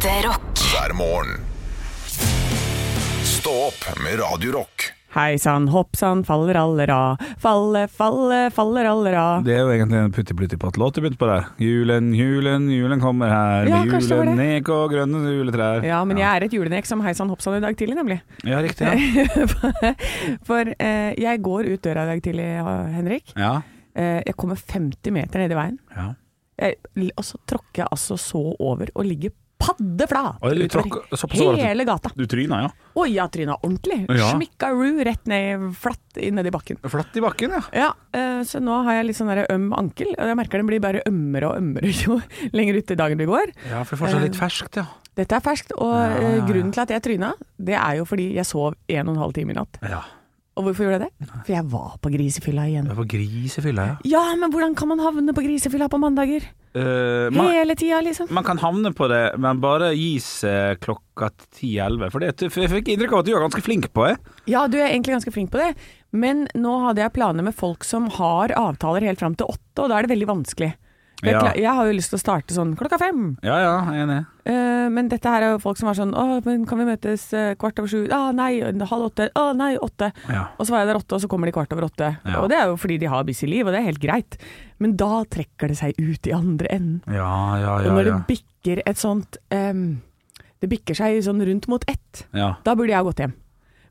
Ekte rock. hver morgen. Stå opp med Radio Rock. Hei sann, hopp sann, faller allera. Falle, falle, faller allera. Det er jo egentlig en putti-plutti-patt-låt du begynte på der. Julen, julen, julen kommer her. Ja, med kanskje julen, nek og grønne juletrær. Ja, men jeg er et julenek som hei sann, hopp sann i dag tidlig, nemlig. Ja, riktig. Ja. For eh, jeg går ut døra i dag tidlig, Henrik. ja. Eh, jeg kommer 50 meter ned i veien. ja. Jeg, og så tråkker jeg altså så over og ligger paddeflat utover hele gata. Du tryna, ja. Oi, jeg tryna ordentlig. Ja. Smikkaroo rett ned, flatt inn nedi bakken. Flatt i bakken, ja. Ja, eh, så nå har jeg litt sånn øm ankel, og jeg merker den blir bare ømmere og ømmere jo lenger ut i dagen vi går. Ja, for det er fortsatt litt ferskt, ja. Dette er ferskt, og Ja, ja, eh, ja. grunnen til at jeg tryna, det er jo fordi jeg sov en og en halv time i natt. Ja. Og hvorfor gjorde jeg det? For jeg var på grisefylla igjen. Du var grisefylla, ja. Ja, men hvordan kan man havne på grisefylla på mandager? Uh, man, Hele tida, liksom. man kan havne på det, men bare gis uh, klokka 10-11. For for jeg fikk inntrykk av at du er ganske flink på det. Ja, du er egentlig ganske flink på det, men nå hadde jeg planer med folk som har avtaler helt fram til åtte, og da er det veldig vanskelig. Jeg, Ja. jeg har jo lyst til å starte sånn klokka fem, Ja ja, jeg er enig. Eh, men dette her er jo folk som var sånn Å, men kan vi møtes eh, kvart over sju? Ah, nei, halv åtte. Å nei, åtte. Ja. Og så var jeg der åtte, og så kommer de kvart over åtte. Ja. Og det er jo fordi de har busy liv, og det er helt greit. Men da trekker det seg ut i andre enden. Ja, ja, og når ja. det bikker et sånt um, Det bikker seg sånn rundt mot ett, ja. da burde jeg gått hjem.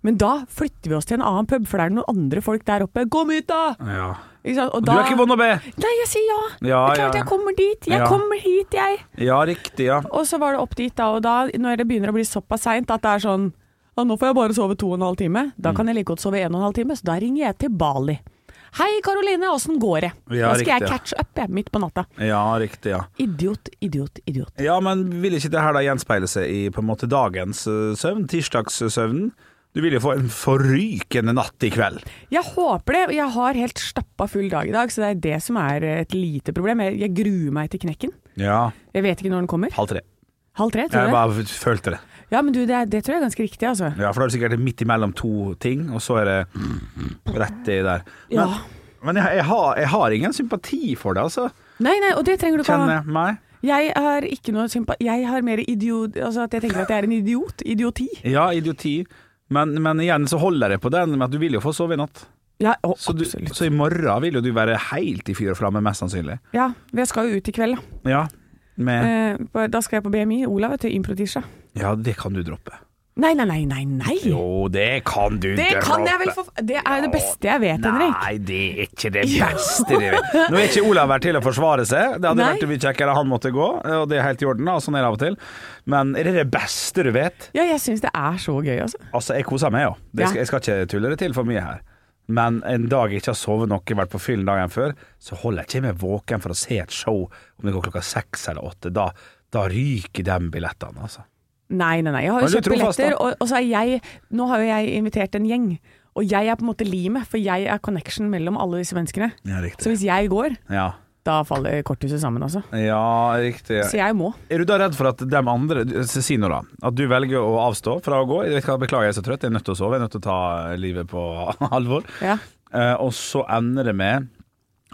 Men da flytter vi oss til en annen pub, for det er noen andre folk der oppe. Kom hit, da! ja. Og Du da, er ikke vond å be! Nei, jeg sier ja. Ja, det er klart ja. jeg kommer dit. Jeg kommer hit, jeg. Ja, riktig, ja. Og så var det opp dit da, og da, når det begynner å bli såpass seint at det er sånn ja, nå får jeg bare sove to og en halv time. Mm. Da kan jeg like godt sove en og en halv time, så da ringer jeg til Bali. Hei Karoline, åssen går det? Ja, da skal riktig, ja. catch up jeg, midt på natta. Ja, riktig, ja. Idiot, idiot, idiot. Ja, men vil ikke det her da gjenspeile seg i på en måte dagens eh, søvn? Tirsdagssøvnen? Du vil jo få en forrykende natt i kveld. Jeg håper det. Jeg har helt stappa full dag i dag, så det er det som er et lite problem. Jeg, jeg gruer meg til knekken. Ja. Jeg vet ikke når den kommer. Halv tre. Halv tre, tror Jeg Jeg bare følte det. Ja, men du, det, det tror jeg er ganske riktig, altså. Ja, For da er det sikkert midt imellom to ting, og så er det rett i der. Men, Ja. men jeg, jeg, har, jeg har ingen sympati for det, altså. Nei, nei, og det trenger du ikke ha. Kjenner meg? Jeg har ikke noe sympati Jeg har mer idiot... Altså at jeg tenker at jeg er en idiot. Idioti. Ja, idioti. Men, men igjen så holder jeg på den med at du vil jo få sove i natt. Ja, å, Så, du, så i morgen vil jo du være helt i fyr og flamme, mest sannsynlig. Ja, vi skal jo ut i kveld, da. Ja, med, Eh, da skal jeg på BMI. Olav, er til Impro-tirsdag. ja det kan du droppe. Nei, nei, nei, nei, nei! Jo, det kan du Det kan jeg vel for... Det er det beste jeg vet, Henrik. Nei, det er ikke det beste jeg vet. Nå er ikke Olav her til å forsvare seg. Det hadde Nei. vært mye kjekkere han måtte gå, og det er helt i orden. Sånn er det av og til. Men er det det beste du vet? Ja, jeg syns det er så gøy, altså. Altså, jeg koser meg jo. Ja. jeg skal ikke tulle det til for mye her. Men en dag jeg ikke har sovet noe, vært på fyllen dagen før, så holder jeg ikke meg våken for å se et show om det går klokka seks eller åtte. Da, da ryker de billettene, altså. Nei, nei, nei. Jeg har jo kjøpt billetter, og, og så er jeg Nå har jo jeg invitert en gjeng. Og jeg er på en måte limet, for jeg er connection mellom alle disse menneskene. Ja, Så hvis jeg går, Ja, da faller korthuset sammen, altså. ja riktig. Så jeg må. Er du da redd for at de andre Si nå da, at du velger å avstå fra å gå? Jeg vet hva, Beklager, jeg er så trøtt, jeg er nødt til å sove, jeg er nødt til å ta livet på alvor. Ja. Eh, og så ender det med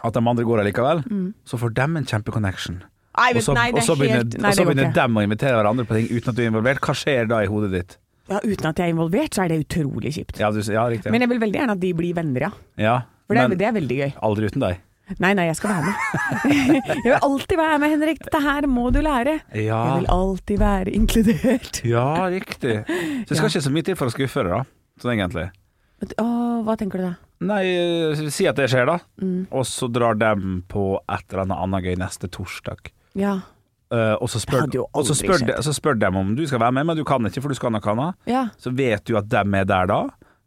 at de andre går allikevel. Så får de en kjempeconnection. Og så, nei, og så er begynner, helt Nei, og så begynner dem å invitere hverandre på ting uten at du er involvert. Hva skjer da i hodet ditt? Ja, uten at jeg er involvert, så er det utrolig kjipt. Ja, du, ja riktig. Men jeg vil veldig gjerne at de blir venner, ja. ja, For det, men det er veldig gøy. aldri uten deg. Nei, nei, jeg skal være med. jeg vil alltid være med, Henrik. Dette her må du lære. Ja, Jeg vil alltid være inkludert. ja riktig. Så det skal Ja. ikke så mye til for å skuffe deg, da. Sånn egentlig. Åh, hva tenker du da? Nei, eh, si at det skjer, da. Mm. Og så drar de på et eller annet annet gøy neste torsdag. Ja. Uh, og så spør, og så spør, de, så spør de om du skal være med, men du kan ikke, for du skal noe annet. ja. Så vet du at de er der da.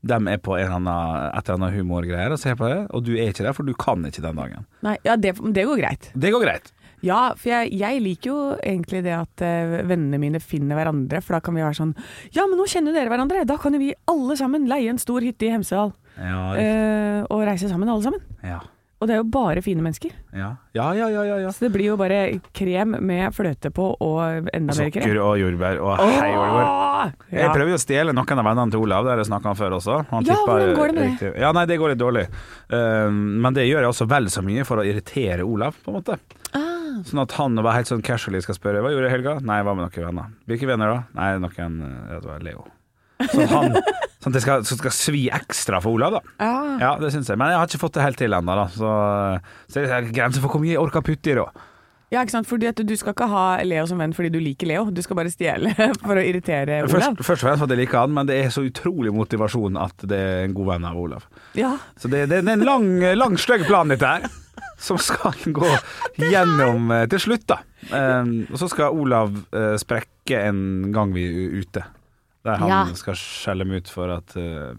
De er på en annen, et eller annet humorgreier og ser på det, og du er ikke der, for du kan ikke den dagen. Nei, ja, det, det går greit. Det går greit. Ja, for jeg, jeg liker jo egentlig det at uh, vennene mine finner hverandre, for da kan vi være sånn Ja, men nå kjenner dere hverandre, da kan jo vi alle sammen leie en stor hytte i Hemsedal Ja, eh, og reise sammen, alle sammen. ja. Og det er jo bare fine mennesker. Ja. Ja, ja, ja, ja. Så det blir jo bare krem med fløte på og enda mer krem. Sukker og jordbær og hei jordbær. Jeg Ja. prøvde å stjele noen av vennene til Olav, det har jeg snakka om før også. Han Ja, hvordan går det med det? riktig. Ja, nei, det går litt dårlig. Uh, men det gjør jeg også vel så mye for å irritere Olav, på en måte. Ah. Sånn at han var helt sånn casually skal spørre Hva gjorde jeg i helga? Nei, jeg var med noen venner. Hvilke venner da? Nei, noen Det var Leo. Sånn, han, sånn at det skal, så skal svi ekstra for Olav, da. Ja. Ja, det syns jeg. Men jeg har ikke fått det helt til ennå, da. Så, så det er grenser for hvor mye jeg orker putte i, da. Ja, ikke sant? Fordi Du skal ikke ha Leo som venn fordi du liker Leo, du skal bare stjele for å irritere Olav. Først, først og fremst fordi jeg liker han, men det er så utrolig motivasjon at det er en god venn av Olav. Ja, Så det, det, det er en lang, lang stygg plan, dette her. Som skal gå gjennom eh, til slutt, da. Um, og så skal Olav uh, sprekke en gang vi er ute. Der han Ja. skal skjelle meg ut for at uh,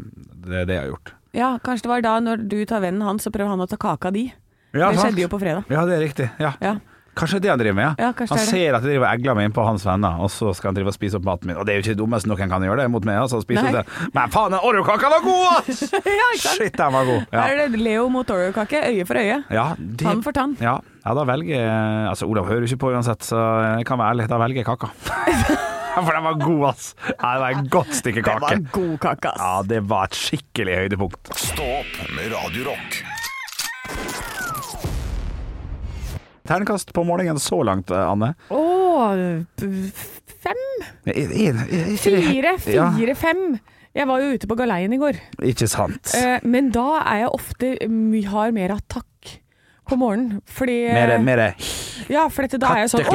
det er det jeg har gjort. ja, kanskje det var da når du tar vennen hans, så prøver han å ta kaka di. Ja, det skjedde jo på fredag. Ja, det er riktig. Ja. Ja. Kanskje det han driver med, ja. Han er ser at jeg driver egler meg innpå hans venner, og så skal han drive og spise opp maten min. Og det er jo ikke det dummeste noen kan gjøre det mot meg. Altså, spise det. Men faen, den Oreo-kaka var god, ass! ja. Shit, den var god. Ja. Her er det Leo mot Oreo-kake, øye for øye. Ja, det, Tann for tann. Ja, ja, da velger jeg Altså, Olav hører jo ikke på uansett, så jeg kan være ærlig. Da velger jeg kaka. For den var god, ass. Ja, det var et godt stykke kake. Det var en god kake, ass. Ja, det var et skikkelig høydepunkt. Stå opp med Radio Rock. Ternekast på morgenen så langt, eh, Anne. Å, fem? Fire? Fire, fem? Jeg var jo ute på galeien i går, ikke sant. Eh, men da er jeg ofte har mer av takk på morgenen. Fordi mer. Mere, mere Ja, for dette, da er jeg sånn!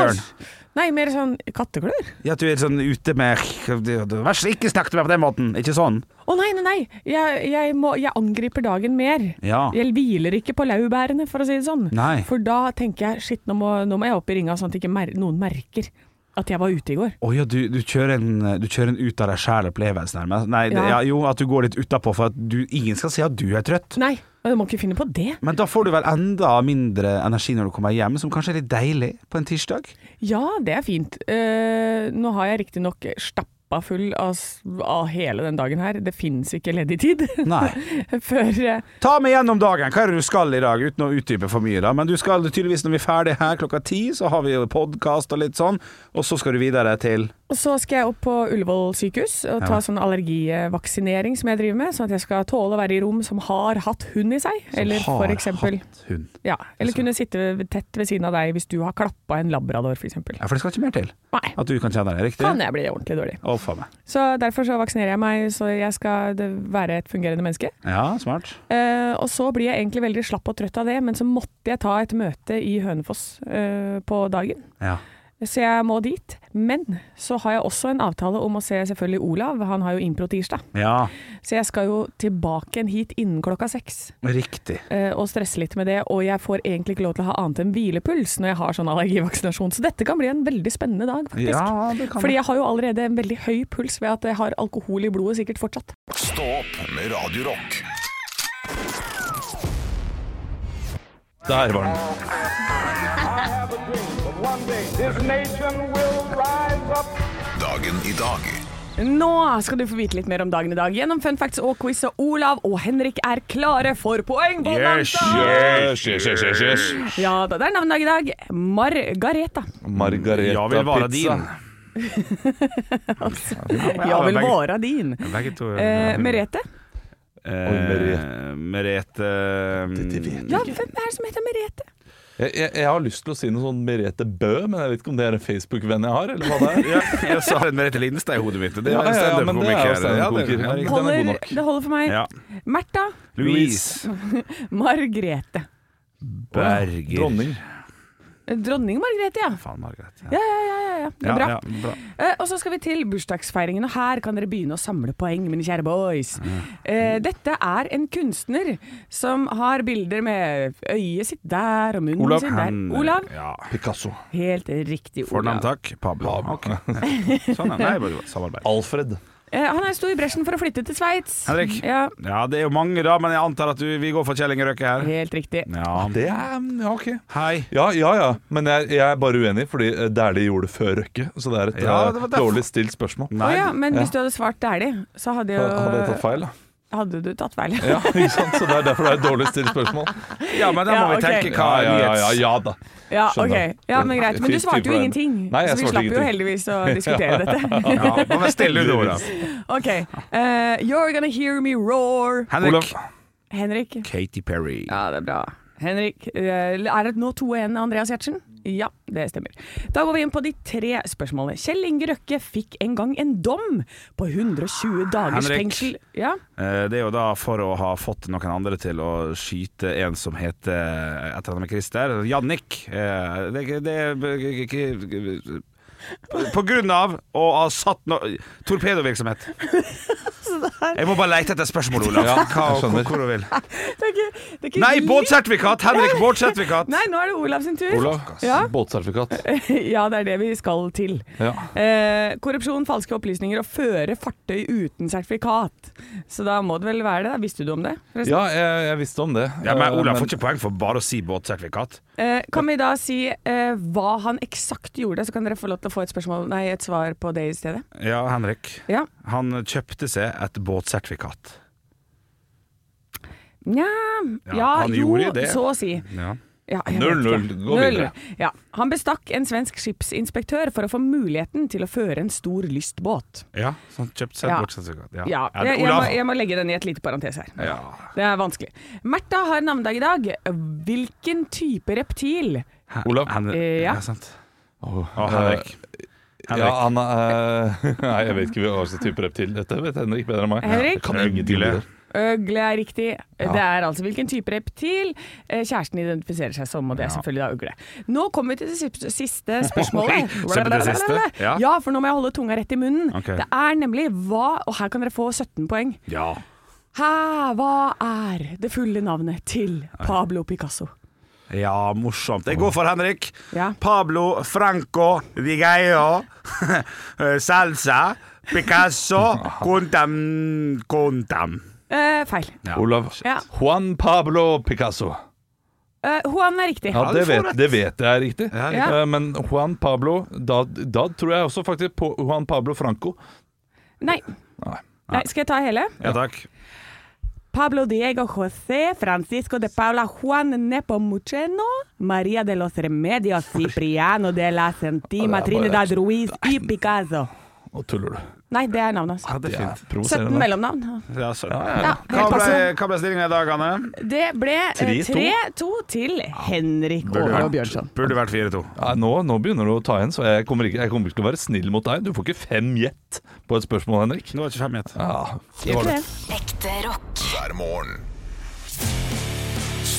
Nei, mer sånn katteklør? Ja, at du er sånn ute med Vær så ikke snakk til meg på den måten. Ikke sånn. Å nei, nei, nei! Jeg, jeg, må, jeg angriper dagen mer. Ja. Jeg hviler ikke på laurbærene, for å si det sånn. Nei. For da tenker jeg shit, nå må, nå må jeg opp i ringa sånn at ikke mer, noen merker at jeg var ute i går. Å ja, du, du, kjører en, du kjører en ut av deg sjæl-opplevelse, nærmest. Nei, det, Ja. ja, jo, at du går litt utapå for at du, ingen skal si at du er trøtt. Nei, jeg må ikke finne på det. Men da får du vel enda mindre energi når du kommer hjem, som kanskje er litt deilig på en tirsdag? Ja, det er fint. Uh, nå har jeg riktignok stappa full av, av hele den dagen her. Det fins ikke ledig tid. Nei. Før eh, Ta meg gjennom dagen. Hva er det du skal i dag, uten å utdype for mye, da? Men du skal tydeligvis, når vi er ferdig her klokka ti, så har vi jo podkast og litt sånn, og så skal du videre til Og så skal jeg opp på Ullevål sykehus og ta Ja. sånn allergivaksinering som jeg driver med, sånn at jeg skal tåle å være i rom som har hatt hund i seg. Eller Som for har eksempel hatt hund. ja, Eller kunne sitte tett ved siden av deg hvis du har klappa en labrador, f.eks. Ja, for det skal ikke mer til. Nei, At du kan kjenne deg riktig? kan jeg bli ordentlig dårlig. Å, faen meg. Så derfor så vaksinerer jeg meg, så jeg skal være et fungerende menneske. Ja, smart. Eh, og så blir jeg egentlig veldig slapp og trøtt av det, men så måtte jeg ta et møte i Hønefoss eh, på dagen. Ja. Så jeg må dit. Men så har jeg også en avtale om å se selvfølgelig Olav, han har jo impro tirsdag. ja, Så jeg skal jo tilbake igjen hit innen klokka seks. riktig. eh, og stresse litt med det. Og jeg får egentlig ikke lov til å ha annet enn hvilepuls når jeg har sånn allergivaksinasjon. Så dette kan bli en veldig spennende dag, faktisk. Ja, det kan Fordi jeg har jo allerede en veldig høy puls ved at jeg har alkohol i blodet sikkert fortsatt. Stopp med radiorock. Der var den. Dagen i dag. Nå skal du få vite litt mer om dagen i dag gjennom fun facts og quiz, og Olav og Henrik er klare for poeng! Yes, yes, yes, yes, yes. Ja da, det er navnedag i dag. Margareta. Margareta Jeg vil være pizza. din. Ja vil være din. Begge to. Eh, Merete. Eh, Merete. Jeg Ja, hvem er det som heter Merete? Jeg, jeg, jeg har lyst til å si noe sånn Merete Bø, men jeg vet ikke om det er en Facebook-venn jeg har, eller hva det er. ja, jeg sa en Merete Lindstad i hodet mitt. Det er ja, jo stand-up-komiker. stand-up-komiker. Ja, det- er Holder, det holder for meg. Ja. Märtha. Louise Margrete. Berger. Dronning. Dronning Margrethe, ja. Faen, Margrethe. Ja, ja, ja. ja, ja. Det er Ja, bra. ja, bra. Eh, og så skal vi til bursdagsfeiringen, og her kan dere begynne å samle poeng, mine kjære boys. Eh, dette er en kunstner som har bilder med øyet sitt der og munnen Olav. sin der. Han- Olav. Ja. Picasso. Helt riktig, Fornavn, Olav. takk. Pablo. Ok. Sånn. Nei, bare samarbeid. Alfred. Eh, han er sto i bresjen for å flytte til Sveits. Henrik. Ja, Ja, det er jo mange, da, men jeg antar at du, vi går for Kjellingerøkke her. helt riktig. Ja. Det er Ja, OK. Hei. Ja, ja, ja. Men jeg, jeg er bare uenig, fordi eh, Dæhlie gjorde det før Røkke. Så det er et Ja, eh, det dårlig stilt spørsmål. Nei. Oh, ja, men Ja. hvis du hadde svart Dæhlie, så hadde, jo, Hadde jeg tatt feil, da? Hadde du tatt feil. Ja, ikke sant? Så det er derfor det er et dårlig stilt spørsmål. ja, men da Ja, må vi ok. tenke hva Ja, ja, ja, ja, ja da. Ja, okay. ok. Ja, men greit. Men du svarte jo ingenting, Nei, jeg så vi slapp ingenting. jo heldigvis å diskutere dette. Ja, nå var stille under ordet. Ok. Uh, you're gonna hear me roar. Henrik. Henrik. Katy Perry. Ja, det er bra. Henrik, eh, er det nå 2-1 Andreas Gjertsen? Ja, det stemmer. Da går vi inn på de tre spørsmålene. Kjell Inge Røkke fikk en gang en dom på 120 dagers Henrik. fengsel. Ja, Eh, Det er jo da for å ha fått noen andre til å skyte en som heter et eller annet med Christer. Jannik. Eh, Det, det, På grunn av å ha satt no torpedovirksomhet. Jeg må bare leite etter spørsmål, Olav. Ja, Hva, skjønner. hvor du vil. det er ikke, det er ikke Nei, båtsertifikat! Henrik, båtsertifikat! Nei, nå er det Olav sin tur. Olav, Ja. båtsertifikat. ja, det er det vi skal til. Ja. Eh, korrupsjon, falske opplysninger og føre fartøy uten sertifikat. Så da må det vel være det. Visste du om det? forresten? ja, jeg, jeg visste om det. Ja, men Eh, Olav får ikke poeng for bare å si båtsertifikat. Eh, kan vi da si eh, hva han eksakt gjorde, så kan dere få lov til å få et, spørsmål, nei, et svar på det i stedet? Ja, Henrik. Ja. Han kjøpte seg et båtsertifikat. Nja Ja, ja, han jo, så å si. Ja. Ja, Null, null. Gå Null, videre. Ja. Han bestakk en svensk skipsinspektør for å få muligheten til å føre en stor lystbåt. Ja, så han kjøpte seg et Ja. båtsertifikat. Ja. Ja, jeg, jeg, må, jeg må legge den i et lite parentes her. Ja. Det er vanskelig. Märtha har navnedag i dag. Hvilken type reptil? Olav. Eh, ja. ja. sant. Åh, oh Henrik. Henrik. Ja, han er Nei, jeg vet ikke hva slags type reptil dette vet Henrik bedre enn meg. Henrik? Jeg kan ingenting om Øgle. det. Øgle er riktig. Det er altså hvilken type reptil eh, kjæresten identifiserer seg som, og det er selvfølgelig da øgle. Nå kommer vi til det siste- spørsmålet. Det siste. Ja. Ja, for nå må jeg holde tunga rett i munnen. Okay. Det er nemlig hva Og her kan dere få 17 poeng. Ja. Hæ, hva er det fulle navnet til Pablo Picasso? Ja, morsomt. Jeg går for Henrik. Ja. Pablo Franco Vigeio Salsa Picasso Contam Contam. Eh, feil. Ja. Olav. Ja. Juan Pablo Picasso. Eh, Juan er riktig. Ja, det vet, det vet jeg er riktig. Ja, Ja. Eh, Men Juan Pablo da, da tror jeg også faktisk på Juan Pablo Franco. Nei. Nei. Nei. Skal jeg ta hele? Ja, takk. Pablo Diego José Francisco de Paula Juan Nepomuceno María de los Remedios Cipriano de la Sentima Trinidad Ruiz y Picasso. Nå tuller du. Nei, det er navnet hans. Ja, det er fint. 17 mellomnavn. Ja, så. Ja, Hva ble, hva ble stillingen i dag, Anne? Det ble eh, 3-2. 3-2 til Henrik og Bjørnson. Burde vært 4-2. Ja, nå, nå begynner du å ta igjen, så jeg kommer, ikke, jeg kommer ikke til å være snill mot deg. Du får ikke fem gjett på et spørsmål, Henrik. Det var ikke fem gjett. Ja, det var det. Ekte rock. hver morgen.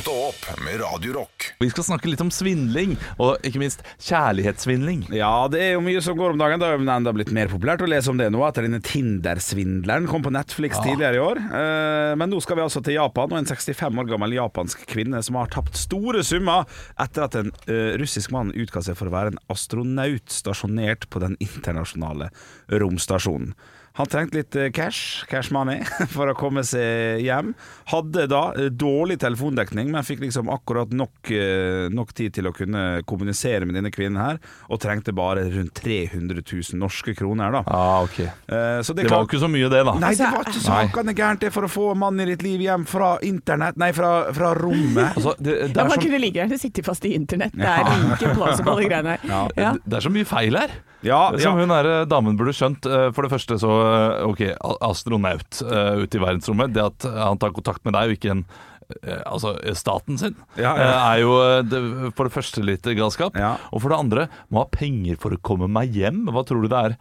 Stå opp med Radio Rock. Vi skal snakke litt om svindling, og ikke minst kjærlighetssvindling. Ja, det er jo mye som går om dagen. Det har jo enda blitt mer populært å lese om det nå, etter denne Tinder-svindleren kom på Netflix tidligere i år. Eh, Men nå skal vi altså til Japan, og en 65 år gammel japansk kvinne som har tapt store summer etter at en eh, russisk mann utga seg for å være en astronaut stasjonert på den internasjonale romstasjonen. Han trengte litt eh, cash, cash money, for å komme seg hjem. Hadde da eh, dårlig telefondekning, men fikk liksom akkurat nok, eh, nok tid til å kunne kommunisere med denne kvinnen her, og trengte bare rundt 300 000 norske kroner, da. Ah, okay. Eh, Så Det var jo ikke så mye, det, da. Nei, det var ikke så Nei. gærent det for å få mannen i ditt liv hjem fra internett Nei, fra, fra rommet. Altså, det, det, Ja, man så, kunne like gjerne sitte fast i internett. Det er like plausible, alle greiene her. Ja. det er så mye feil her. Ja, ja. Som hun her eh, damen burde skjønt. For det første så Ok, astronaut uh, ute i verdensrommet. Det at han tar kontakt med deg og ikke en eh, Altså staten sin, Ja, ja. eh, er jo eh, det, for det første litt galskap. Ja. Og for det andre må ha penger for å komme meg hjem. Hva tror du det er?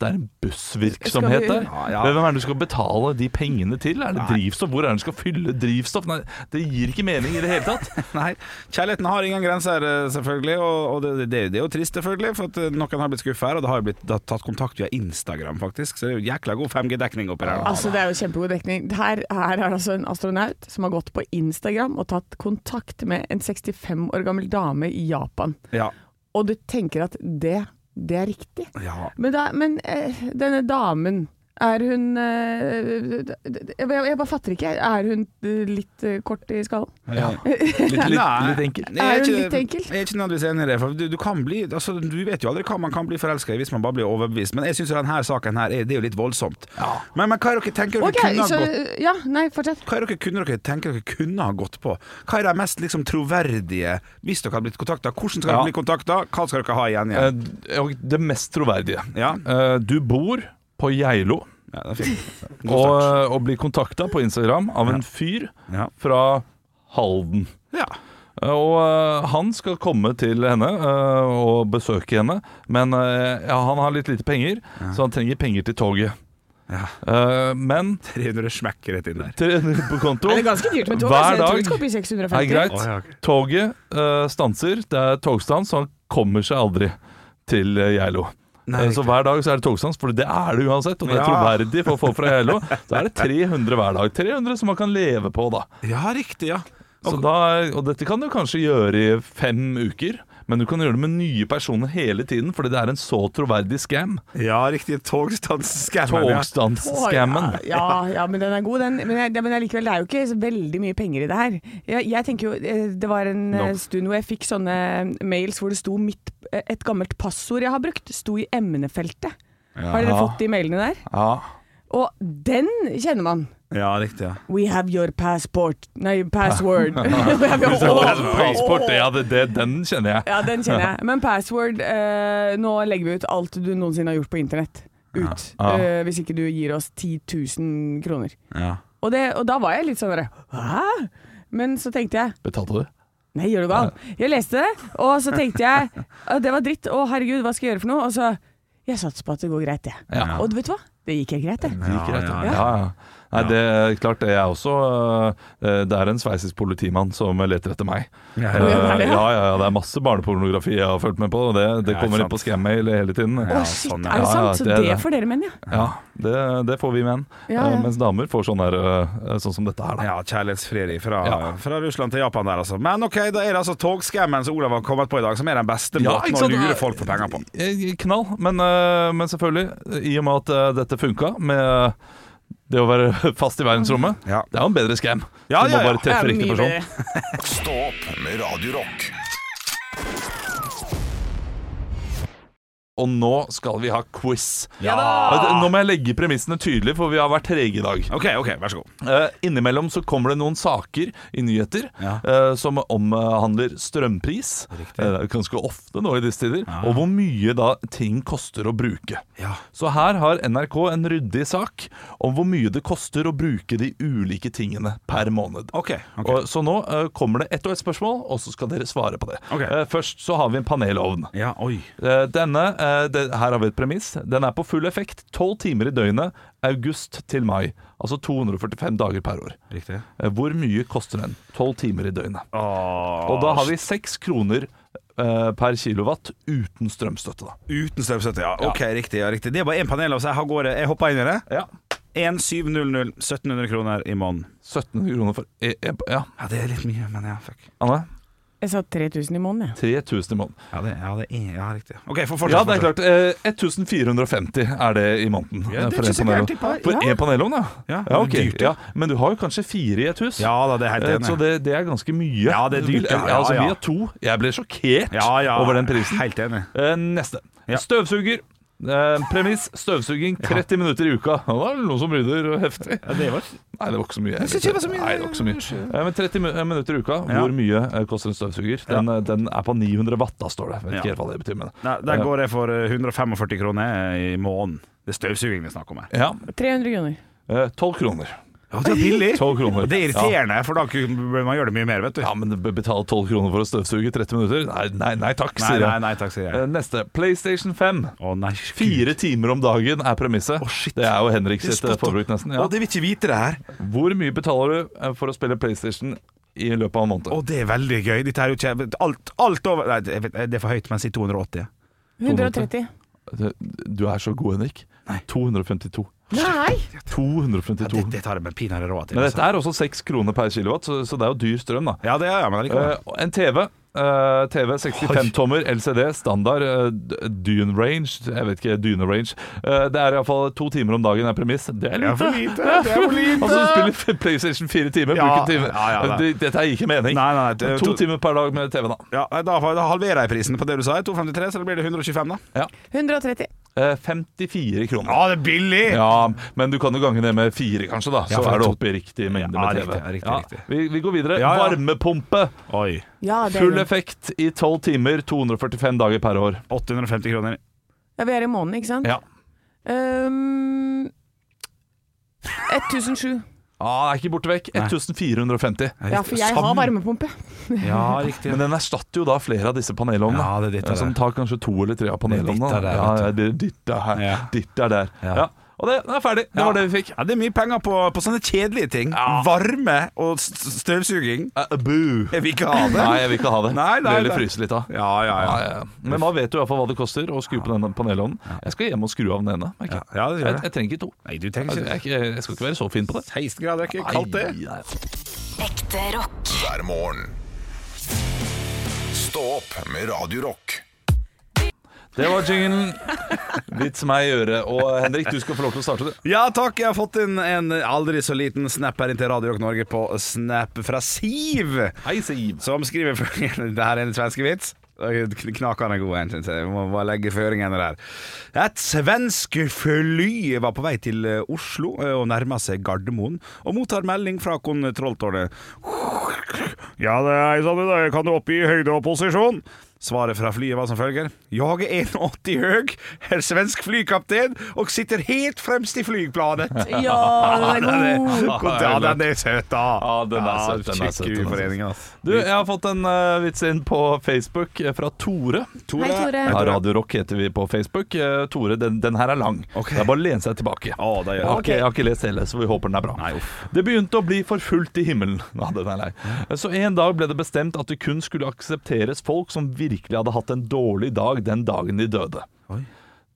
Det er en bussvirksomhet der. Ja, ja. Hvem er det du skal betale de pengene til? Er det drivstoff? Hvor er det du skal fylle drivstoff? Nei, det gir ikke mening i det hele tatt. Nei, kjærligheten har ingen grenser, eh, selvfølgelig. Og, og det, det, det er jo trist, selvfølgelig, for at eh, noen har blitt skuffa her. Og det har jo blitt det har tatt kontakt via Instagram, faktisk. Så det er jo jækla god 5G-dekning oppi her. Altså, det er jo kjempegod dekning. Her, her er det altså en astronaut som har gått på Instagram og tatt kontakt med en 65 år gammel dame i Japan. Ja. Og du tenker at det, det er riktig. ja. Men, da, men eh, denne damen, er hun eh, jeg, bare fatter ikke. Er hun eh, litt eh, kort i skallen? Ja. Litt, litt, litt enkelt. Er hun litt enkel? Jeg er ikke nødvendigvis enig i det. For du, du, kan bli, altså, du vet jo aldri hva man kan bli forelska i hvis man bare blir overbevist. Men jeg syns denne saken her er, det er jo litt voldsomt. Men, men hva er dere tenker dere okay, kunne ha gått Ja, nei, fortsett. hva er dere kunne dere tenker dere kunne ha gått på? Hva er det mest liksom, troverdige hvis dere har blitt kontakta? Hvordan skal Ja. dere bli kontakta? Hva skal dere ha igjen? igjen? Det mest troverdige. Ja. Eh, du bor på Geilo Ja, det er fint. Og, og blir kontakta på Instagram av en fyr Ja. fra Halden. Ja. Og uh, han skal komme til henne uh, og besøke henne, men uh, ja, han har litt lite penger, så han trenger penger til toget. Ja. Eh, men 300 smekker rett inn der. 300 på konto Det er ganske dyrt med tog. Hver dag det 650. er greit. Oh, ja, ok. Toget stanser, det er togstans, så han kommer seg aldri til Geilo. Nei, Eh, så hver dag så er det togstans, for det er det uansett. Og det er Ja. troverdig for folk fra Geilo. Så er det 300 hver dag. 300 som man kan leve på, da. Ja, riktig, ja. Så da, og dette kan du kanskje gjøre i fem uker, men du kan gjøre det med nye personer hele tiden, fordi det er en så troverdig scam. Ja, riktig. Togstans-scammen. Ja. Togstans-scammen. Ja, ja, men den er god, den. Men, jeg, men likevel, det er jo ikke så veldig mye penger i det her. Jeg, jeg tenker jo, eh, Det var en no. Stund hvor jeg fikk sånne mails hvor det sto mitt, eh, et gammelt passord jeg har brukt, sto i emnefeltet. Har dere fått de mailene der? Ja. Og den kjenner man. ja, riktig. ja We have your passport Nei, password. We have your- Passport, ja, det, det, den kjenner jeg. Ja, den kjenner jeg. Men password eh, Nå legger vi ut alt du noensinne har gjort på internett. Ut. Ja. Eh, hvis ikke du gir oss 10 000 kroner. Ja. Og, det, og da var jeg litt sånn derre Hæ? Men så tenkte jeg Betalte du? Nei, gjør du gal? Jeg leste det, og så tenkte jeg at det var dritt. Å herregud, hva skal jeg gjøre for noe? Og så Jeg satser på at det går greit, jeg. Ja. Og vet du hva? Det gikk helt greit, det. Ja. ja, ja. Nei, det er klart det er også øh, Det er en sveitsisk politimann som leter etter meg. Ja, Eh, ja, ja. ja, ja, ja, det er masse barnepornografi jeg har fulgt med på, og det, det Ja, kommer inn på scam-mail hele tiden. Å, Ja, shit, sånn, er det sant? Ja, Så det får dere menn, ja. det, det får vi menn. Ja, ja. Eh, Mens damer får sånn der Sånn som dette her, da. Ja, kjærlighetsfrieri fra, Ja. fra Russland til Japan der, altså. Men ok, da er det altså togscammen som Olav har kommet på i dag, som er den beste Ja, måten å lure folk for penger på. Eh, Knall. Men, men selvfølgelig, i og med at dette funka med det å være fast i verdensrommet, Ja. det er jo en bedre scam. Ja, du ja, må ja. bare treffe riktig person. Stopp Stå opp med Radio Og nå skal vi ha quiz. Ja! Nå må jeg legge premissene tydelig, for vi har vært trege i dag. Ok, ok, vær så god. uh, innimellom så kommer det noen saker i nyheter Ja. uh, som omhandler strømpris. Eh, ganske ofte nå i disse tider. Ja. Og hvor mye da ting koster å bruke. Ja. Så her har NRK en ryddig sak om hvor mye det koster å bruke de ulike tingene per måned. Ok, okay. Og, så nå kommer det ett og ett spørsmål, og så skal dere svare på det. Okay. Først så har vi en panelovn. Ja, oi. Denne, det, her har vi et premiss. Den er på full effekt. Tolv timer i døgnet, august til mai. Altså 245 dager per år. Riktig. Eh, Hvor mye koster den? Tolv timer i døgnet. Åh, Og da har vi seks kroner eh, per kilowatt uten strømstøtte. da Uten strømstøtte, ja. Ok, riktig. ja, riktig Det er bare én panel, så jeg, har går, jeg hopper inn i det. Ja. 1700 1700 kroner i måneden. 1700 kroner for e e Ja, Ja, det er litt mye, men ja, fuck. Anne? Jeg sa 3000 i måneden, jeg. 3000 i måneden. Ja, det, ja, det er ja, riktig. OK, for fortsatt, Ja, det er klart. Eh, 1450 er det i måneden. Ja, det er ikke en så gærent. For Ja. én panelovn, ja. Ja, ja, ok. det dyrt, ja. Men du har jo kanskje fire i et hus. Ja da, det er helt Eh, enig. Så det, det er ganske mye. Ja, det er dyrt, ja, ja, altså. Vi har to. Jeg ble sjokkert ja, ja, over den prisen. Helt enig. Eh, neste. Ja. Støvsuger. Eh, premiss støvsuging 30 minutter i uka. Det det noen som rydder heftig. Ja, det var Nei, det var ikke så mye. Jeg det var så mye. Nei, det var ikke så mye. Eh, men 30 mi- minutter i uka, Ja. hvor mye eh, koster en støvsuger? Den, eh, den er på 900 watt, da står det. Vet Ja. ikke helt hva det betyr. Men. Nei, Der går jeg for eh, 145 kroner i måneden. Det er støvsuging vi snakker om her. Ja. 300 kroner. eh, 12 kroner. Ja, det er billig! 12 kroner. Det er irriterende, for da bør man gjøre det mye mer, vet du. Ja, men be- betale 12 kroner for å støvsuge i 30 minutter? Nei, nei, nei takk, sier jeg. nei, takk, sier Eh, jeg. Neste. PlayStation 5. Å nei, Fire timer om dagen er premisset. Å, shit. det er jo Henrik sitt eh, spot on. forbruk, nesten. Ja. Å, det vil ikke vite det her. Hvor mye betaler du eh, for å spille PlayStation i løpet av en måned? Å, det er veldig gøy. Dette er jo ikke Alt, alt over Nei, det er for høyt, men si 280. 130. Du er så god, Henrik. 252. Nei! 252. Ja, det, det tar jeg med pinadø råd til. Men altså. dette er også 6 kroner per kilowatt, så, så det er jo dyr strøm, da. Ja, det er jeg, men allikevel. Eh, en TV. eh, TV 65 tommer LCD, standard, uh, dune range Jeg vet ikke, dyne range. Eh, det er iallfall to timer om dagen er premiss. Det er Det er lite! for lite! Det er for lite! Altså, du spiller PlayStation fire timer, Ja, bruker en time. ja, ja, det, dette gir ikke mening. Nei, nei, nei, det- to, to- timer per dag med TV, da. Ja, da, da halverer jeg prisen på det du sa. 253, så da blir det 125, da. 130. Eh, 54 kroner. Ja, det er billig! Ja, men du kan jo gange det med fire, kanskje, da. Så ja, er du oppe i riktig mengde Ja, med TV. riktig, riktig, riktig. Vi, vi går videre. Ja, ja. Varmepumpe. Oi. Ja, det Full er effekt i 12 timer, 245 dager per år. 850 kroner. Ja, vi er i måneden, ikke sant? Ja. Um, 1007. Ah, det er ikke borte vekk. 1450. Ja, for jeg har varmepumpe. Ja, riktig. Men den erstatter jo da flere av disse panelovnene. Ja, det er ditt der. Som tar kanskje to eller tre av panelovnene. Det er ditt der, ja, ja, det er ditt der her. Ja. Ditt er der. Ja. Og det, det er ferdig. Det var det vi fikk. Ja, det er mye penger på, på sånne kjedelige ting. Varme og støvsuging. Uh, boo. Jeg vil ikke ha det. Nei, jeg vil ikke ha det. Nei, nei, det vil fryse litt av. Ja, ja, ja. Men da vet du i hvert fall hva det koster å skru på denne panelovnen. Jeg skal hjem og skru av den ene. jeg. Ja, det gjør jeg, jeg trenger ikke to. Nei, du trenger ikke jeg, jeg, jeg skal ikke være så fin på det. 16 grader, er ikke kaldt det? Ekte rock. hver morgen. Stå opp med Radio Rock. Det var jinglen. Vits meg i øret. Og Henrik, du skal få lov til å starte, du. Ja takk, jeg har fått inn en aldri så liten snap her inn til Radio Rock Norge på Snap fra Siv. Hei, Siv. Som skriver følgende Det her er en svenske vits. Knakende god en, syns jeg. Må bare legge føringene der. Et svensk fly var på vei til eh, Oslo eh, og nærma seg Gardermoen, og mottar melding fra kontrolltårnet. Ja, det er sånn, det kan du oppgi høyde og posisjon. Svaret fra flyet var som følger. Jeg er 1,80 høy, er svensk flykaptein og sitter helt fremst i flyplanet. Ja, den er god. Ja, den er søt, da. Ja, den er søt, den er søt, den søt. Du, jeg har fått en uh, vits inn på Facebook eh, fra Tore. Hei, Tore. Ja, Radio Rock heter vi på Facebook. Uh, Tore, den, den her er lang. Okay. Det er bare å lene seg tilbake. Oh, det gjør har, jeg har ikke lest hele, så vi håper den er bra. Nei, uff. Det begynte å bli for fullt i himmelen. Ja, den er lei. Så en dag ble det bestemt at det kun skulle aksepteres folk som virkelig hadde hatt en dårlig dag den dagen de døde. Oi.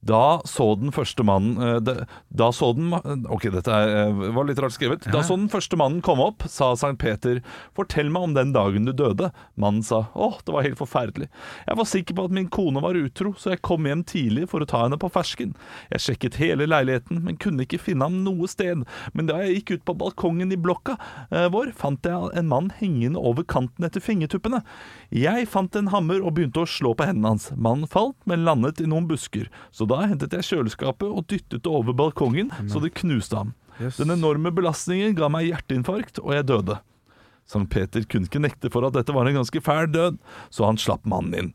Da så den første mannen eh, Da så den Ok, dette er, eh, var litt rart skrevet. Da så den første mannen komme opp, sa Sankt Peter, 'Fortell meg om den dagen du døde'. Mannen sa 'Å, det var helt forferdelig'. 'Jeg var sikker på at min kone var utro, så jeg kom hjem tidlig for å ta henne på fersken'. 'Jeg sjekket hele leiligheten, men kunne ikke finne ham noe sted'. 'Men da jeg gikk ut på balkongen i blokka eh, vår, fant jeg en mann hengende over kanten etter fingertuppene. Jeg fant en hammer og begynte å slå på hendene hans. Mannen falt, men landet i noen busker. Så da hentet jeg kjøleskapet og dyttet det over balkongen, så det knuste ham. Den enorme belastningen ga meg hjerteinfarkt, og jeg døde. Sankt Peter kunne ikke nekte for at dette var en ganske fæl død, så han slapp mannen inn.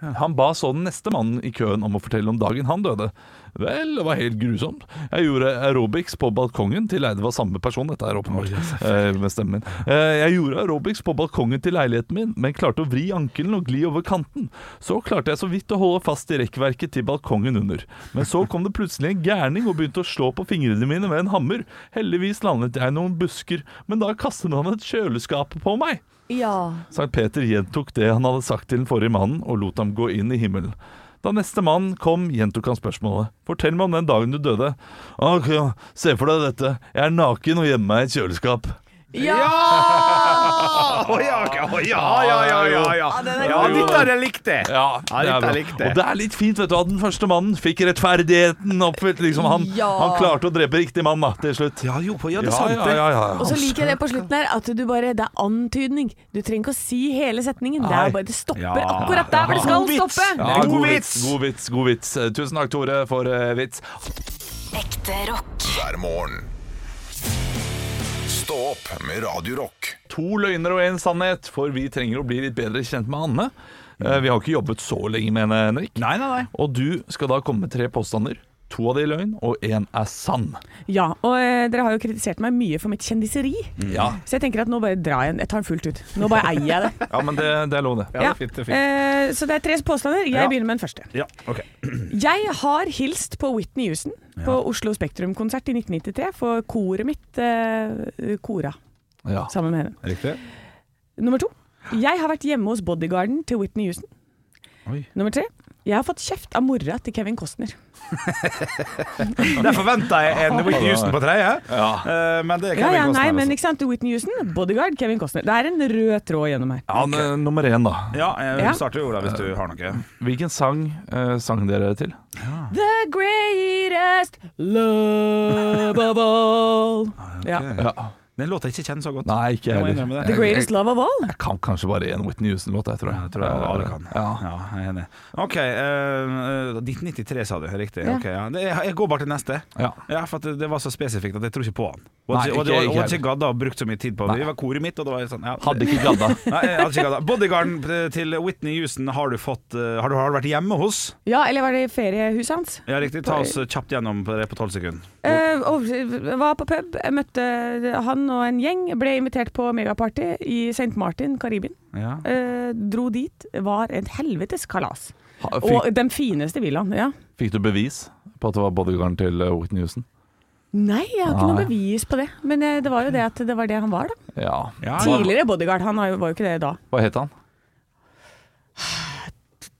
Han ba så den neste mannen i køen om å fortelle om dagen han døde. Vel, det var helt grusomt. Jeg gjorde aerobics på balkongen til Det var samme person, dette er åpenbart, eh, med stemmen min. Eh, Jeg gjorde aerobics på balkongen til leiligheten min, men klarte å vri ankelen og gli over kanten. Så klarte jeg så vidt å holde fast i rekkverket til balkongen under. Men så kom det plutselig en gærning og begynte å slå på fingrene mine med en hammer. Heldigvis landet jeg i noen busker, men da kastet han et kjøleskap på meg. Ja. Sankt Peter gjentok det han hadde sagt til den forrige mannen, og lot ham gå inn i himmelen. Da neste mann kom, gjentok han spørsmålet. Fortell meg om den dagen du døde. Ok, se for deg dette. Jeg er naken og gjemmer meg i et kjøleskap. Ja! Å ja, ja, ja, ja, ja, ja. Ja, dette har jeg likt det. Ja, Ja, det er bra. Og det er litt fint vet du, at den første mannen fikk rettferdigheten oppfylt. Liksom, han, Ja. han klarte å drepe riktig mann da, til slutt. Ja, jo, ja, det er Ja, sant, ja, det. ja, ja. Og så liker jeg det på slutten her, at du bare, det er antydning. Du trenger ikke å si hele setningen. Det, er bare, det stopper Ja. akkurat der hvor det skal stoppe. Ja, God god vits. god vits, god vits. Tusen takk, Tore, for eh, vits. Ekte rock. hver morgen. Stå opp med Radio Rock. To løgner og en sannhet, for vi trenger å bli litt bedre kjent med Anne. Eh, Vi har ikke jobbet så lenge med henne, Henrik. Nei, nei, nei. Og du skal da komme med tre påstander. To av de er løgn, og én er sann. Ja, og eh, dere har jo kritisert meg mye for mitt kjendiseri. Ja, Så jeg tenker at nå bare drar jeg den. Jeg tar den fullt ut. Nå bare eier jeg det. ja men det, det er lov, det. Ja, det er fint, det er fint. Eh, så det er tre påstander. Jeg Ja. begynner med den første. Ja, ok. Jeg har hilst på Whitney Houston på Oslo Spektrum-konsert i 1993 for koret mitt eh, kora Ja. sammen med henne. Riktig. Nummer to. Jeg har vært hjemme hos bodyguarden til Whitney Houston. Oi. Nummer tre. Jeg har fått kjeft av mora til Kevin Costner. Der forventa jeg en Whitney Houston på tredje, Ja. Eh, men det er Kevin ja, ja, Costner. nei, her, men altså. ikke sant? Whitney Houston, bodyguard, Kevin Costner. Det er en rød tråd gjennom her. Han, okay. nummer én, da. Ja, jeg starter jo da hvis du har noe. Hvilken sang uh, sang dere til? The greatest love of all. Okay. Ja. Den låta jeg ikke kjenner så godt. Nei, ikke Jeg jeg heller. det. The greatest love of all. Jeg kan kanskje bare én Whitney Houston-låt, jeg tror Ja, jeg. tror jeg alle kan. Ja. Ja, jeg er enig. OK. Uh, 1993, sa du. Riktig. Ja. Okay, ja. Jeg, jeg går bare til neste. Ja. Ja, for at det, det var så spesifikt at jeg tror ikke på han. Og, og, ikke- ikke gadda og brukt så mye tid på det. Vi var koret mitt, og det var sånn ja. Hadde ikke gadda. Nei, jeg hadde ikke gadda. Bodyguarden til Whitney Houston har du fått eh, Har du, har du vært hjemme hos? Ja, eller var det i feriehuset hans? Ja, riktig. Ta oss kjapt gjennom på det på tolv sekunder. Uh, var på pub, jeg møtte han og en gjeng. Ble invitert på megaparty i St. Martin, Karibien. Ja. Eh, dro dit. Var et helvetes kalas. Ha- Og den fineste villaen. Ja. fikk du bevis på at det var bodyguarden til eh, Whitney Houston? Nei, jeg har ikke noe bevis på det. Men eh, det var jo det at det var det han var, da. Ja. Ja, Tidligere bodyguard. Han var jo, var jo ikke det da. Hva het han?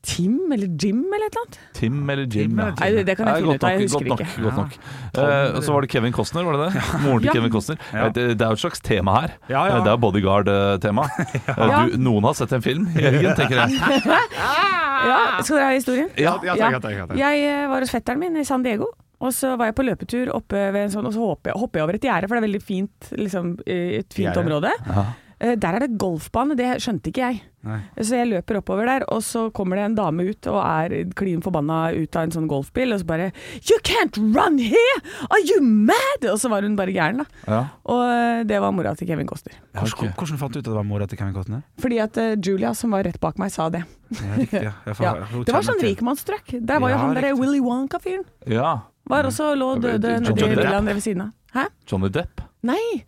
Tim eller Jim eller et eller annet? Tim eller Jim? Tim ja. Nei, det kan jeg finne ut av. Jeg husker godt ikke. Nok, godt nok. Ja. Uh, så var det Kevin Costner, var det det? Moren til Ja. Kevin Costner. Ja. Eh, Det, det er jo et slags tema her. Ja, ja. Eh, Det er bodyguard-tema. Ja. Noen har sett en film, Jørgen, tenker jeg. Ja, skal dere ha historien? Ja, Ja, Ja. takk, takk, takk. Jeg eh, var hos fetteren min i San Diego. Og så var jeg på løpetur oppe ved en sånn, og så hopper jeg, hopper jeg over et gjerde, for det er veldig fint, liksom, eh, et fint Gjerde? område. Ja. Eh, Der er det golfbane, det skjønte ikke jeg. Nei. Så jeg løper oppover der, og så kommer det en dame ut og er klin forbanna ut av en sånn golfbil, og så bare You can't run here! Are you mad? Og så var hun bare gæren, da. Ja. Og eh, det var mora til Kevin Costner. Hvordan, hvordan fant du ut at det var mora til Kevin Costner? Fordi at eh, Julia, som var rett bak meg, sa det. Ja, riktig, ja. Får- Ja. Det var sånn rikmannstrøkk. Der var jo han derre. Willy Wonka-fyren. ja. Var også lå døde nedi villaen ved siden av. Hæ? Johnny Depp? Nei!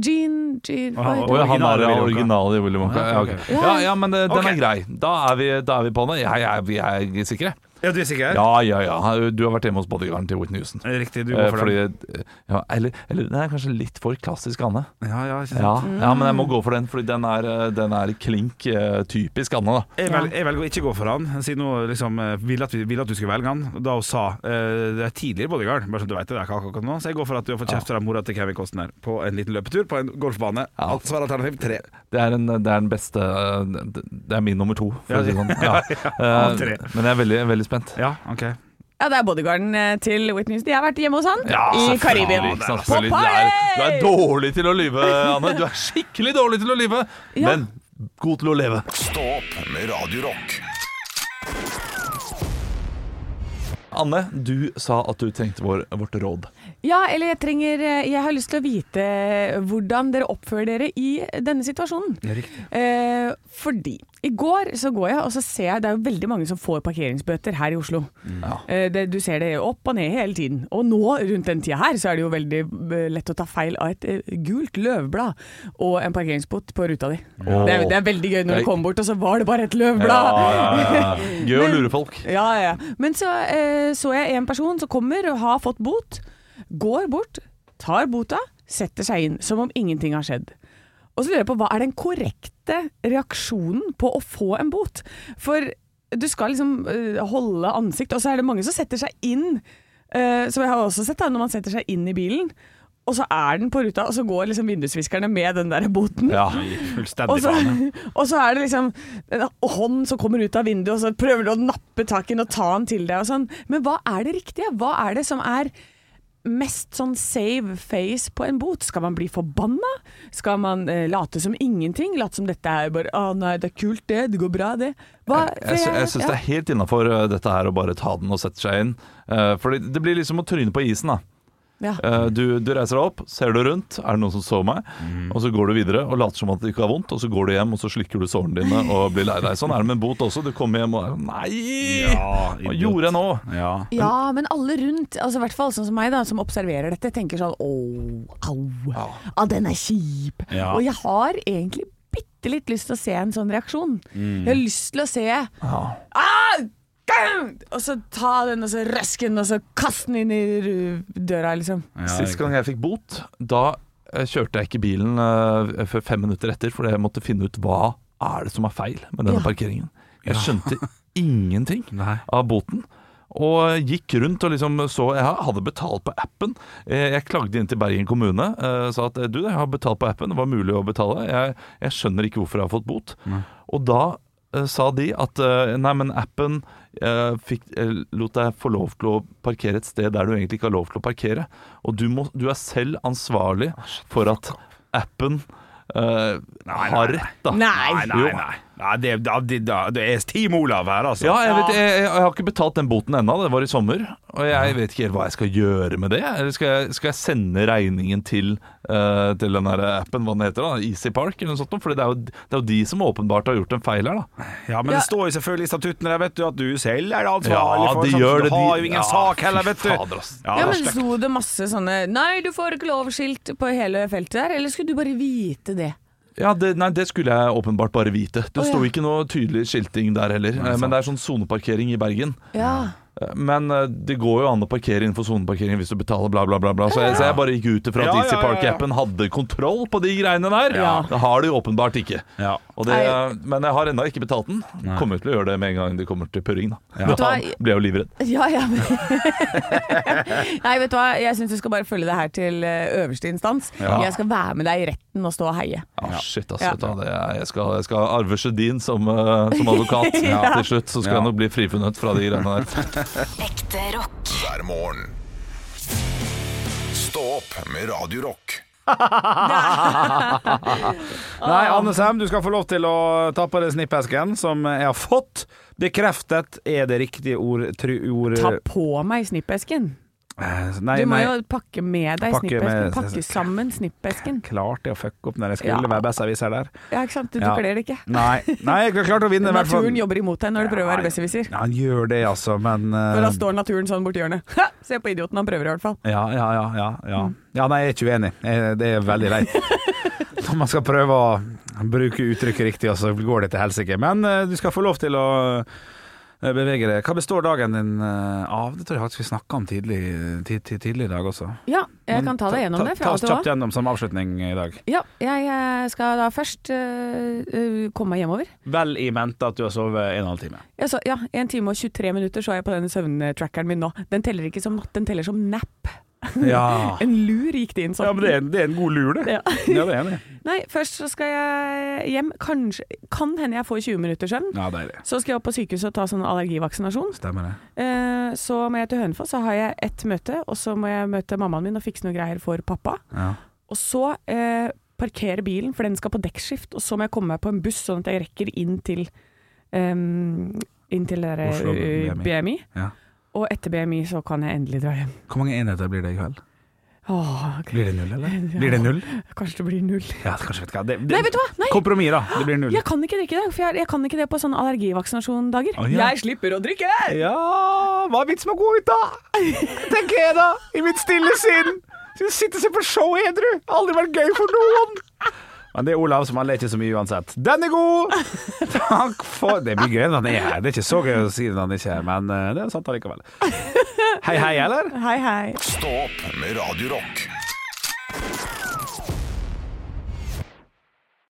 Jean, Jean Å, hva å, ja, han er Originale original i Willy Wonka. Ja, Ja, ok, ok. ok. ja, ja men eh, den okay. er grei. Da er vi, da er vi på den. Jeg, jeg, vi er sikre. Ja, du er sikker? Ja, ja, ja. Du har vært hjemme hos bodyguarden til Whitney Houston. Riktig, du Eh, går for fordi, den. ja, eller, eller den er kanskje litt for klassisk Anne. Ja, ja, ikke sant. Ja, ja, men jeg må gå for den, fordi den er, eh, den er klink eh, typisk Anne. da Jeg, velger, jeg velger å ikke gå for han, siden hun liksom eh, ville at, vil at du skulle velge han. Da hun sa eh, det er tidligere bodyguard, bare så du vet det, det er ikke akkurat nå. Så jeg går for at du har fått kjeft fra mora til Kevin Costner på en liten løpetur på en golfbane. Ja. Alt Svar alternativ tre. Det er, en, det er den beste eh, Det er min nummer to, for Ja, å si det sånn. Ja. Eh. Men jeg er veldig, veldig spent. Ja, ok. Ja, det er bodyguarden eh, til Whitney Houston. Jeg har vært hjemme hos han i Karibien. selvfølgelig, Du, er, du er dårlig til å lyve, Anne. Du er skikkelig dårlig til å lyve, Ja. men god til å leve. Stå opp med Radiorock. Anne, du sa at du trengte vår, vårt råd. Ja, eller jeg trenger eh, Jeg har lyst til å vite hvordan dere oppfører dere i denne situasjonen. Ja, riktig. Eh, fordi i går så går jeg, og så ser jeg det er jo veldig mange som får parkeringsbøter her i Oslo. Ja. Eh, det, du ser det opp og ned hele tiden. Og nå, rundt den tida her, så er det jo veldig eh, lett å ta feil av et eh, gult løvblad og en parkeringsbot på ruta di. Åh. Det, er, det er veldig gøy når du kommer bort, og så var det bare et løvblad. Ja, ja, ja. Gøy å lure folk. Ja, ja. Men så eh, så jeg en person som kommer og har fått bot, går bort, tar bota, setter seg inn som om ingenting har skjedd. Og så lurer jeg på hva er den korrekte reaksjonen på å få en bot? For du skal liksom eh, holde ansikt, og så er det mange som setter seg inn. eh, som jeg har også sett da, når man setter seg inn i bilen, og så er den på ruta, og så går liksom vindusviskerne med den der boten. Ja. Og Fullstendig så, og så er det liksom en hånd som kommer ut av vinduet, og så prøver du å nappe tak i den og ta den til deg og sånn. Men hva er det riktige? Hva er det som er mest sånn save face på en bot? Skal man bli forbanna? Skal man eh, late som ingenting? Late som dette er bare Å nei, det er kult det, det går bra det. Hva, Jeg, jeg, jeg syns det er helt innafor dette her å bare ta den og sette seg inn. Uh, for det, det blir liksom å tryne på isen, da. Ja. Eh, du, du reiser deg opp, ser du rundt, er det noen som så meg? Og så går du videre og later som at det ikke har vondt, og så går du hjem og så slikker du sårene dine og blir lei deg. Sånn er det med en bot også. Du kommer hjem og er sånn Nei! Ja, Hva gjorde jeg nå? Ja. Ja, men alle rundt, altså i hvert fall sånn som meg da, som observerer dette, tenker sånn Å, au. Ja. Ah, den er kjip. Ja. Og jeg har egentlig bitte litt lyst til å se en sånn reaksjon. Jeg har lyst til å se ah, Og så ta den, og så røske den, og så kaste den inn i døra, liksom. Ja, Sist gang jeg fikk bot, da eh, kjørte jeg ikke bilen uh, før fem minutter etter, fordi jeg måtte finne ut hva er det som er feil med denne Ja. parkeringen. Jeg skjønte ingenting Nei. av boten. Og gikk rundt og liksom så Jeg hadde betalt på appen. Eh, Jeg klagde inn til Bergen kommune. Sa at du, jeg har betalt på appen, det var mulig å betale. Jeg, jeg skjønner ikke hvorfor jeg har fått bot. Og da sa de at eh, nei, men appen eh, fikk, eh, lot deg få lov til å parkere et sted der du egentlig ikke har lov til å parkere. Og du, må, du er selv ansvarlig for at appen eh, har rett, da. Nei. Nei, nei, nei. det, det, det, det er Team Olav her, altså. Ja, jeg, vet, jeg, jeg, jeg har ikke betalt den boten ennå, det var i sommer. Og jeg vet ikke helt hva jeg skal gjøre med det. Eller skal jeg, skal jeg sende regningen til, uh, til den der appen, hva den heter, da, Easy Park eller noe sånt? For det, er jo- det er jo de som åpenbart har gjort en feil her, da. Ja, men det står jo selvfølgelig i statutten der, vet du, at du selv er ansvarlig Ja, for det. gjør så det, Du har jo ingen Ja, sak heller, vet du. fader. Ja, Ja, men. Sto det masse sånne 'nei, du får ikke lov'-skilt på hele feltet der, eller skulle du bare vite det? Ja, det, nei, det skulle jeg åpenbart bare vite. Det oh, sto ja. ikke noe tydelig skilting der heller. Eh, Men det er sånn soneparkering i Bergen. Ja. Men eh, det går jo an å parkere innenfor soneparkering hvis du betaler bla, bla, bla. bla. Så, jeg, så jeg bare gikk ut ifra at Easy ja, ja. Park-appen hadde kontroll på de greiene der. Ja. Det har de åpenbart ikke. Ja. Og det, men jeg har ennå ikke betalt den. Kommer til å gjøre det med en gang de kommer til purring. Da, Ja. da blir jeg jo livredd. Ja, ja. Nei, vet du hva, jeg syns du skal bare følge det her til eh, øverste instans. Ja. Jeg skal være med deg i retten og stå og heie. Ah, shit, ass, Ja. vet du det er, jeg, skal, jeg skal arve Sjødin som, eh, som advokat til slutt. Så skal Ja. jeg nok bli frifunnet fra de greiene der. Ekte rock. hver morgen. Stå opp med Radio Rock. Nei, Anne Sem, du skal få lov til å ta på deg snippesken som jeg har fått. Bekreftet er det riktige ord, tru, ord Ta på meg snippesken. Eh, Nei, Du må nei. jo pakke med deg Pakke snippesken. med- Pakke sammen snippesken. Klarte jeg å fucke opp når jeg skulle Ja. være besserwisser der. Ja, ikke sant? Du, Ja. kler det ikke. Nei, nei jeg klarte å vinne. Naturen jobber imot deg når du prøver å være besserwisser. Ja, han gjør det, altså, men uh... Da står naturen sånn borti hjørnet. Ha! Se på idioten, han prøver i hvert fall. Ja, ja, ja. Ja, ja. ja nei, jeg er ikke uenig. Det er veldig leit. Når man skal prøve å bruke uttrykket riktig, og så går det til helsike. Men uh, du skal få lov til å bevege deg. Hva består dagen din eh, av? Det tror jeg faktisk vi snakka om tidlig, tid, tid, tidlig i dag også. Ja, jeg Men kan ta deg gjennom det. Ta, fra ta oss kjapt gjennom som avslutning i dag. Ja, jeg eh, skal da først eh, eh, komme meg hjemover. Vel i mente at du har sovet en og en halv time. Så, ja, en time og 23 minutter så er jeg på denne søvntrackeren min nå. Den teller ikke som natt, den teller som nap. Ja, En lur gikk det inn sånn. ja men det er, det er en god lur, det. Ja. Ja, det er det. Nei, først så skal jeg hjem. Kanskje, kan hende jeg får 20 minutter søvn. Ja. Så skal jeg opp på sykehuset og ta sånn allergivaksinasjon. Stemmer det. Eh, så må jeg til Hønefoss, så har jeg ett møte, og så må jeg møte mammaen min og fikse noe greier for pappa. Ja. Og så eh, parkere bilen, for den skal på dekkskift, og så må jeg komme meg på en buss, sånn at jeg rekker inn til um, inn til der, Oslo eh, BMI. BMI. Ja. Og etter BMI så kan jeg endelig dra hjem. Hvor mange enheter blir det i kveld? Åh, Blir det null, eller? Blir det null? kanskje det blir null. Ja, kanskje vet. Det, det, Nei, vet du hva? Nei, Kompromiss, da. Det blir null. jeg kan ikke drikke det, for jeg, jeg kan ikke det på sånne allergivaksinasjondager. Oh, ja. Jeg slipper å drikke! Ja, hva er vitsen med å gå ut, da? Tenker jeg da, i mitt stille sinn. Sitte og se på show edru. Aldri vært gøy for noen. Men det er Olav som han ler ikke så mye uansett. Den er god! Takk for Det blir gøy når han er her. Det er ikke så gøy å si det når han ikke er her, men eh, det er sant allikevel. Hei, hei, eller? Hei, hei. Stå opp med Radio Rock.